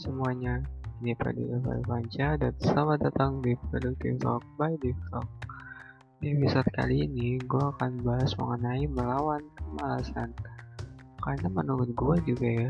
semuanya, ini Pradita Panca dan selamat datang di Productive Talk by Talk. Di episode kali ini, gue akan bahas mengenai melawan kemalasan. Karena menurut gue juga ya,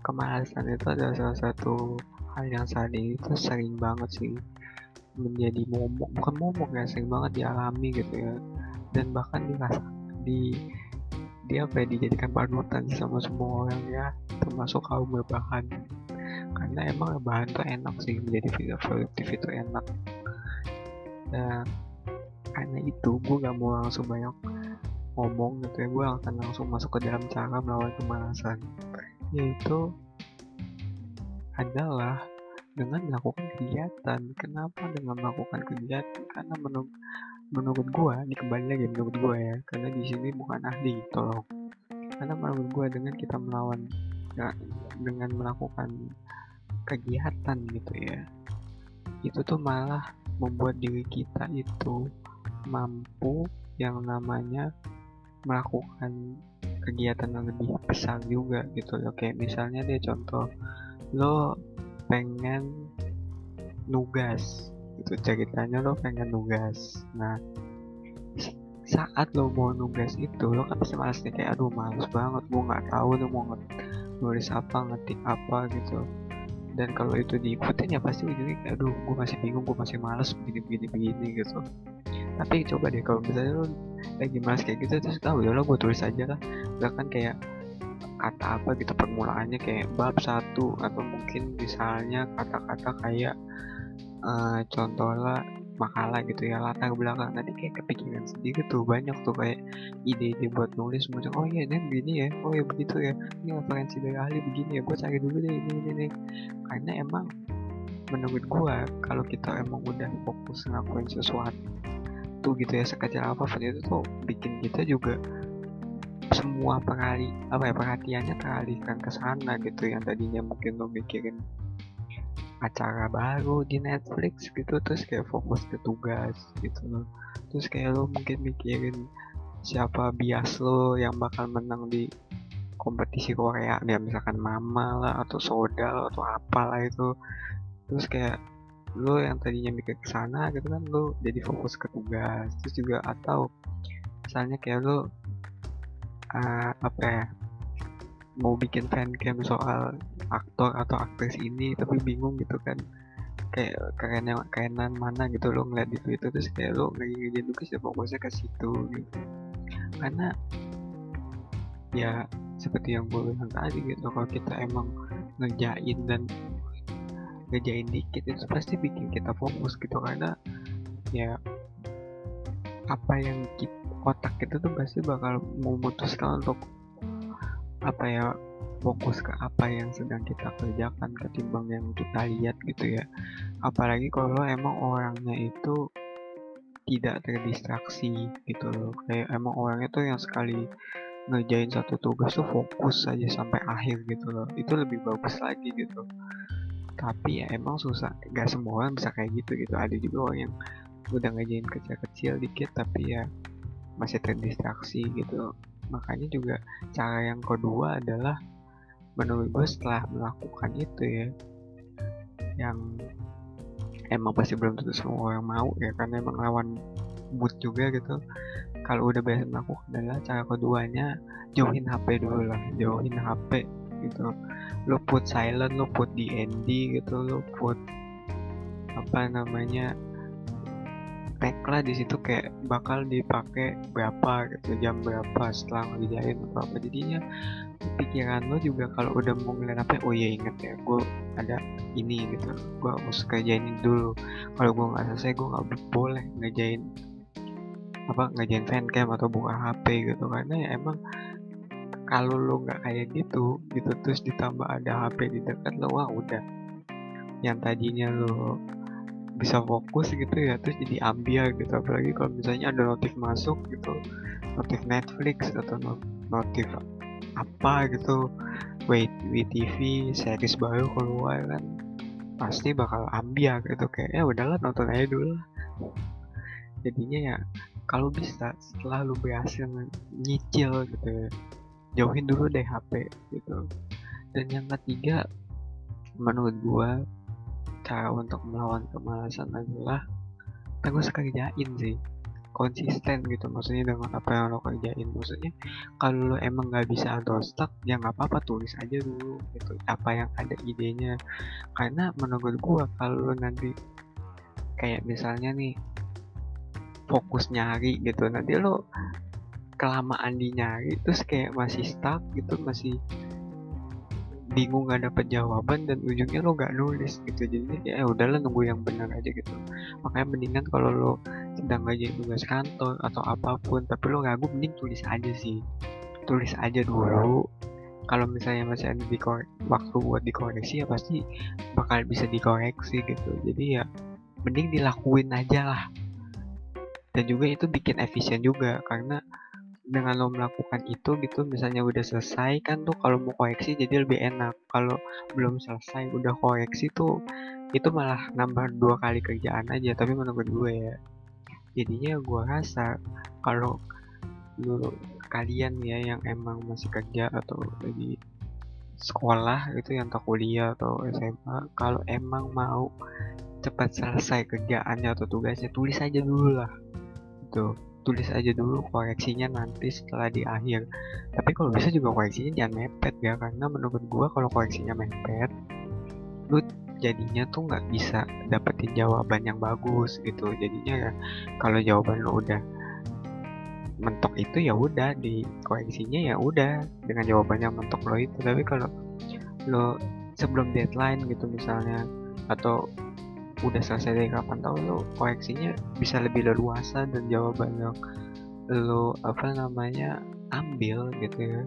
kemalasan itu adalah salah satu hal yang saat ini itu sering banget sih menjadi momok, bukan momok ya, sering banget dialami gitu ya. Dan bahkan dirasa di dia apa ya dijadikan panutan sama semua orang ya termasuk kaum berbahan karena emang bahan tuh enak sih menjadi produktif itu enak. Dan karena itu gue gak mau langsung banyak ngomong gitu ya. Gue akan langsung masuk ke dalam cara melawan kemalasan. Yaitu adalah dengan melakukan kegiatan. Kenapa dengan melakukan kegiatan? Karena menurut menurut gue ini kembali lagi menurut gue ya karena di sini bukan ahli tolong karena menurut gue dengan kita melawan ya, dengan melakukan kegiatan gitu ya. Itu tuh malah membuat diri kita itu mampu yang namanya melakukan kegiatan yang lebih besar juga gitu loh. Kayak misalnya deh contoh lo pengen nugas gitu ceritanya lo pengen nugas. Nah saat lo mau nugas itu lo kan pasti malas nih kayak aduh males banget gue nggak tahu tuh mau nulis apa ngetik apa gitu dan kalau itu diikutin ya pasti ujungnya aduh gue masih bingung gue masih males begini begini begini gitu. Tapi coba deh kalau misalnya lo lagi males kayak gitu terus tahu ya lo gue tulis aja lah. Bahkan kayak kata apa gitu permulaannya kayak bab satu atau mungkin misalnya kata-kata kayak uh, contohnya makalah gitu ya latar belakang nanti kayak kepikiran sendiri tuh banyak tuh kayak ide-ide buat nulis macam oh iya ini begini ya oh ya begitu ya ini referensi dari ahli begini ya gue cari dulu deh ini ini nih karena emang menurut gue kalau kita emang udah fokus ngelakuin sesuatu tuh gitu ya sekecil apa itu tuh bikin kita juga semua perhari apa ya perhatiannya teralihkan ke sana gitu yang tadinya mungkin lo mikirin acara baru di Netflix gitu terus kayak fokus ke tugas gitu loh. Terus kayak lo mungkin mikirin siapa bias lo yang bakal menang di kompetisi Korea ya misalkan mama lah atau soda atau apalah itu. Terus kayak lo yang tadinya mikir ke sana gitu kan lo jadi fokus ke tugas. Terus juga atau misalnya kayak lo uh, apa ya mau bikin fancam soal aktor atau aktris ini tapi bingung gitu kan. Kayak keren yang kerenan mana gitu lo ngeliat di Twitter terus kayak lo lagi ngerjain tugas ya fokusnya ke situ gitu. Karena ya seperti yang gue bilang tadi gitu kalau kita emang ngerjain dan ngerjain dikit itu pasti bikin kita fokus gitu. Karena ya apa yang kita, otak kita tuh pasti bakal memutuskan untuk apa ya fokus ke apa yang sedang kita kerjakan ketimbang yang kita lihat gitu ya. Apalagi kalau emang orangnya itu tidak terdistraksi gitu loh. Kayak emang orangnya tuh yang sekali ngerjain satu tugas tuh fokus saja sampai akhir gitu loh. Itu lebih bagus lagi gitu. Tapi ya emang susah. Gak semua orang bisa kayak gitu gitu. Ada juga orang yang udah ngerjain kecil-kecil dikit tapi ya masih terdistraksi gitu. Makanya juga cara yang kedua adalah menurut gue setelah melakukan itu ya yang emang pasti belum tentu semua orang mau ya karena emang lawan mood juga gitu. Kalau udah biasa melakukan adalah cara keduanya jauhin HP dulu lah jauhin HP gitu. Lo put silent lo put DND gitu lo put apa namanya tag lah di situ kayak bakal dipakai berapa gitu jam berapa setelah ngerjain apa apa. Jadinya pikiran lo juga kalau udah mau ngeliat apa oh ya inget ya gue ada ini gitu gue harus kerjain dulu. Kalau gue nggak selesai gue nggak boleh ngerjain apa ngerjain fancam atau buka HP gitu. Karena ya emang kalau lo nggak kayak gitu gitu terus ditambah ada HP di dekat lo wah udah. Yang tadinya lo bisa fokus gitu ya terus jadi ambil gitu. Apalagi kalau misalnya ada notif masuk gitu notif Netflix atau notif apa gitu wait WTV series baru keluar kan pasti bakal ambil gitu. Kayak ya udahlah nonton aja dulu lah. Jadinya ya kalau bisa setelah lu berhasil nyicil gitu ya, jauhin dulu deh HP gitu. Dan yang ketiga menurut gue cara untuk melawan kemalasan adalah terus kerjain sih. Konsisten gitu maksudnya dengan apa yang lo kerjain. Maksudnya kalau lo emang nggak bisa atau stuck ya nggak apa-apa tulis aja dulu gitu. Apa yang ada idenya. Karena menurut gua kalau lo nanti kayak misalnya nih fokus nyari gitu. Nanti lo kelamaan di nyari terus kayak masih stuck gitu masih bingung gak dapet jawaban dan ujungnya lo gak nulis gitu. Jadi ya udahlah nunggu yang benar aja gitu. Makanya mendingan kalau lo sedang ngajain tugas kantor atau apa pun tapi lo ragu mending tulis aja sih. Tulis aja dulu. Kalau misalnya masih ada di waktu buat dikoreksi ya pasti bakal bisa dikoreksi gitu. Jadi ya mending dilakuin aja lah. Dan juga itu bikin efisien juga karena dengan lo melakukan itu gitu misalnya udah selesai kan tuh kalau mau koreksi jadi lebih enak. Kalau belum selesai udah koreksi tuh itu malah nambah dua kali kerjaan aja tapi menurut gue ya. Jadinya gue rasa kalau lu kalian ya yang emang masih kerja atau lagi sekolah itu yang tak kuliah atau SMA kalau emang mau cepat selesai kerjaannya atau tugasnya tulis aja dulu lah. Gitu tulis aja dulu koreksinya nanti setelah di akhir. Tapi kalau bisa juga koreksinya jangan mepet ya karena menurut gua kalau koreksinya mepet lu jadinya tuh nggak bisa dapetin jawaban yang bagus gitu. Jadinya ya kalau jawaban lu udah mentok itu ya udah di koreksinya ya udah dengan jawaban yang mentok lo itu. Tapi kalau lo sebelum deadline gitu misalnya atau udah selesai dari kapan tahu lo koleksinya bisa lebih leluasa dan jawaban yang lo apa namanya ambil gitu ya.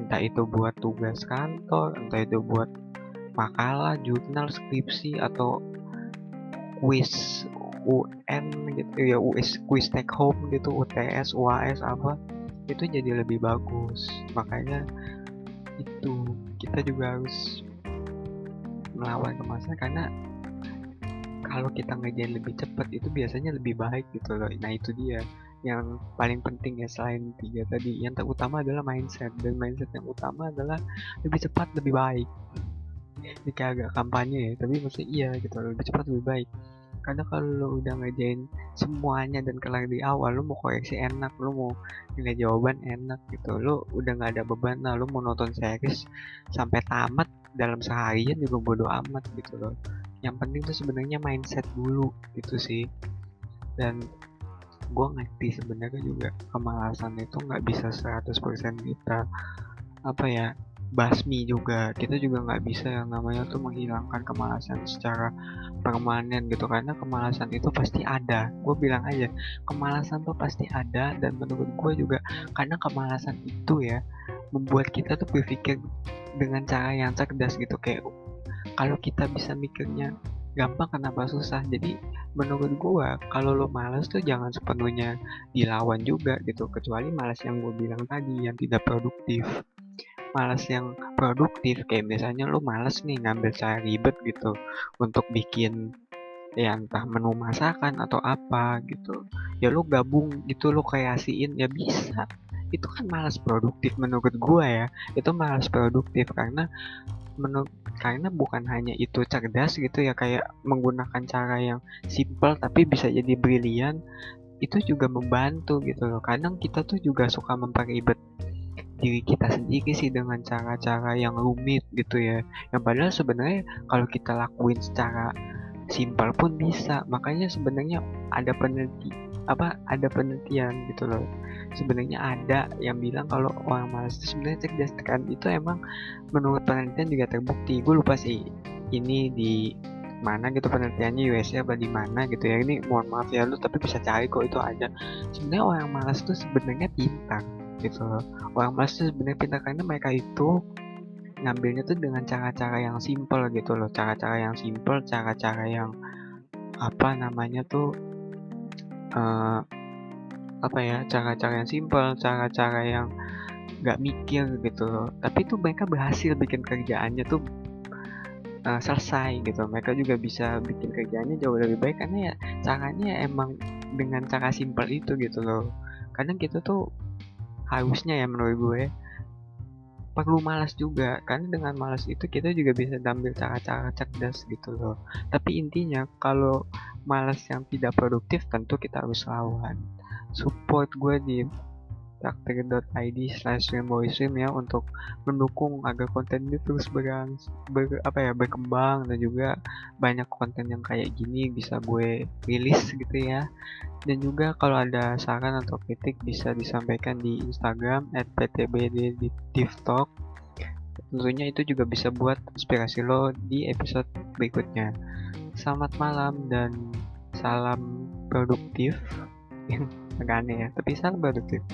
Entah itu buat tugas kantor entah itu buat makalah jurnal skripsi atau quiz UN gitu ya US quiz take home gitu UTS UAS apa itu jadi lebih bagus. Makanya itu kita juga harus melawan kemasan karena kalau kita ngerjain lebih cepat itu biasanya lebih baik gitu loh. Nah itu dia yang paling penting ya selain tiga tadi. Yang terutama adalah mindset dan mindset yang utama adalah lebih cepat lebih baik. Ini kayak agak kampanye ya tapi maksudnya iya gitu loh, lebih cepat lebih baik. Karena kalau lo udah ngerjain semuanya dan kelar di awal lo mau koreksi enak lo mau nilai jawaban enak gitu lo udah nggak ada beban lah lo mau nonton series sampai tamat dalam seharian juga bodo amat gitu loh yang penting tuh sebenarnya mindset dulu gitu sih. Dan gue ngerti sebenarnya juga kemalasan itu nggak bisa 100% kita apa ya basmi juga. Kita juga nggak bisa yang namanya tuh menghilangkan kemalasan secara permanen gitu. Karena kemalasan itu pasti ada. Gue bilang aja kemalasan tuh pasti ada. Dan menurut gue juga karena kemalasan itu ya membuat kita tuh berpikir dengan cara yang cerdas gitu. Kayak kalau kita bisa mikirnya gampang kenapa susah. Jadi menurut gua kalau lo malas tuh jangan sepenuhnya dilawan juga gitu. Kecuali malas yang gue bilang tadi yang tidak produktif. Malas yang produktif kayak misalnya lo malas nih ngambil cara ribet gitu untuk bikin ya entah menu masakan atau apa gitu. Ya lo gabung gitu lo kreasiin ya bisa. Itu kan malas produktif menurut gua ya. Itu malas produktif karena menurut karena bukan hanya itu cerdas gitu ya kayak menggunakan cara yang simple tapi bisa jadi brilian itu juga membantu gitu loh. Kadang kita tuh juga suka memperibet diri kita sendiri sih dengan cara-cara yang rumit gitu ya. Yang padahal sebenarnya kalau kita lakuin secara simpel pun bisa. Makanya sebenarnya ada peneliti apa ada penelitian gitu loh. Sebenarnya ada yang bilang kalau orang malas itu sebenarnya cerdas kan? Itu emang menurut penelitian juga terbukti. Gue lupa sih ini di mana gitu penelitiannya USA apa di mana gitu ya. Ini mohon maaf ya lu tapi bisa cari kok itu ada sebenarnya orang malas itu sebenarnya pintar gitu loh. Orang malas itu sebenarnya pintar karena mereka itu ngambilnya tuh dengan cara-cara yang simple gitu loh. Cara-cara yang simple cara-cara yang apa namanya tuh uh, apa ya cara-cara yang simpel cara-cara yang nggak mikir gitu. Loh tapi tuh mereka berhasil bikin kerjaannya tuh uh, selesai gitu. Mereka juga bisa bikin kerjaannya jauh lebih baik karena ya caranya emang dengan cara simpel itu gitu loh. Kadang kita tuh harusnya ya menurut gue perlu malas juga. Karena dengan malas itu kita juga bisa ambil cara-cara cerdas gitu loh. Tapi intinya kalau malas yang tidak produktif tentu kita harus lawan. Support gue di traktir.id slash swim ya untuk mendukung agar konten ini terus berang, ber, apa ya berkembang dan juga banyak konten yang kayak gini bisa gue rilis gitu ya. Dan juga kalau ada saran atau kritik bisa disampaikan di Instagram at ptbdtivtalk tentunya itu juga bisa buat inspirasi lo di episode berikutnya. Selamat malam dan salam produktif. Agak aneh ya tapi salam produktif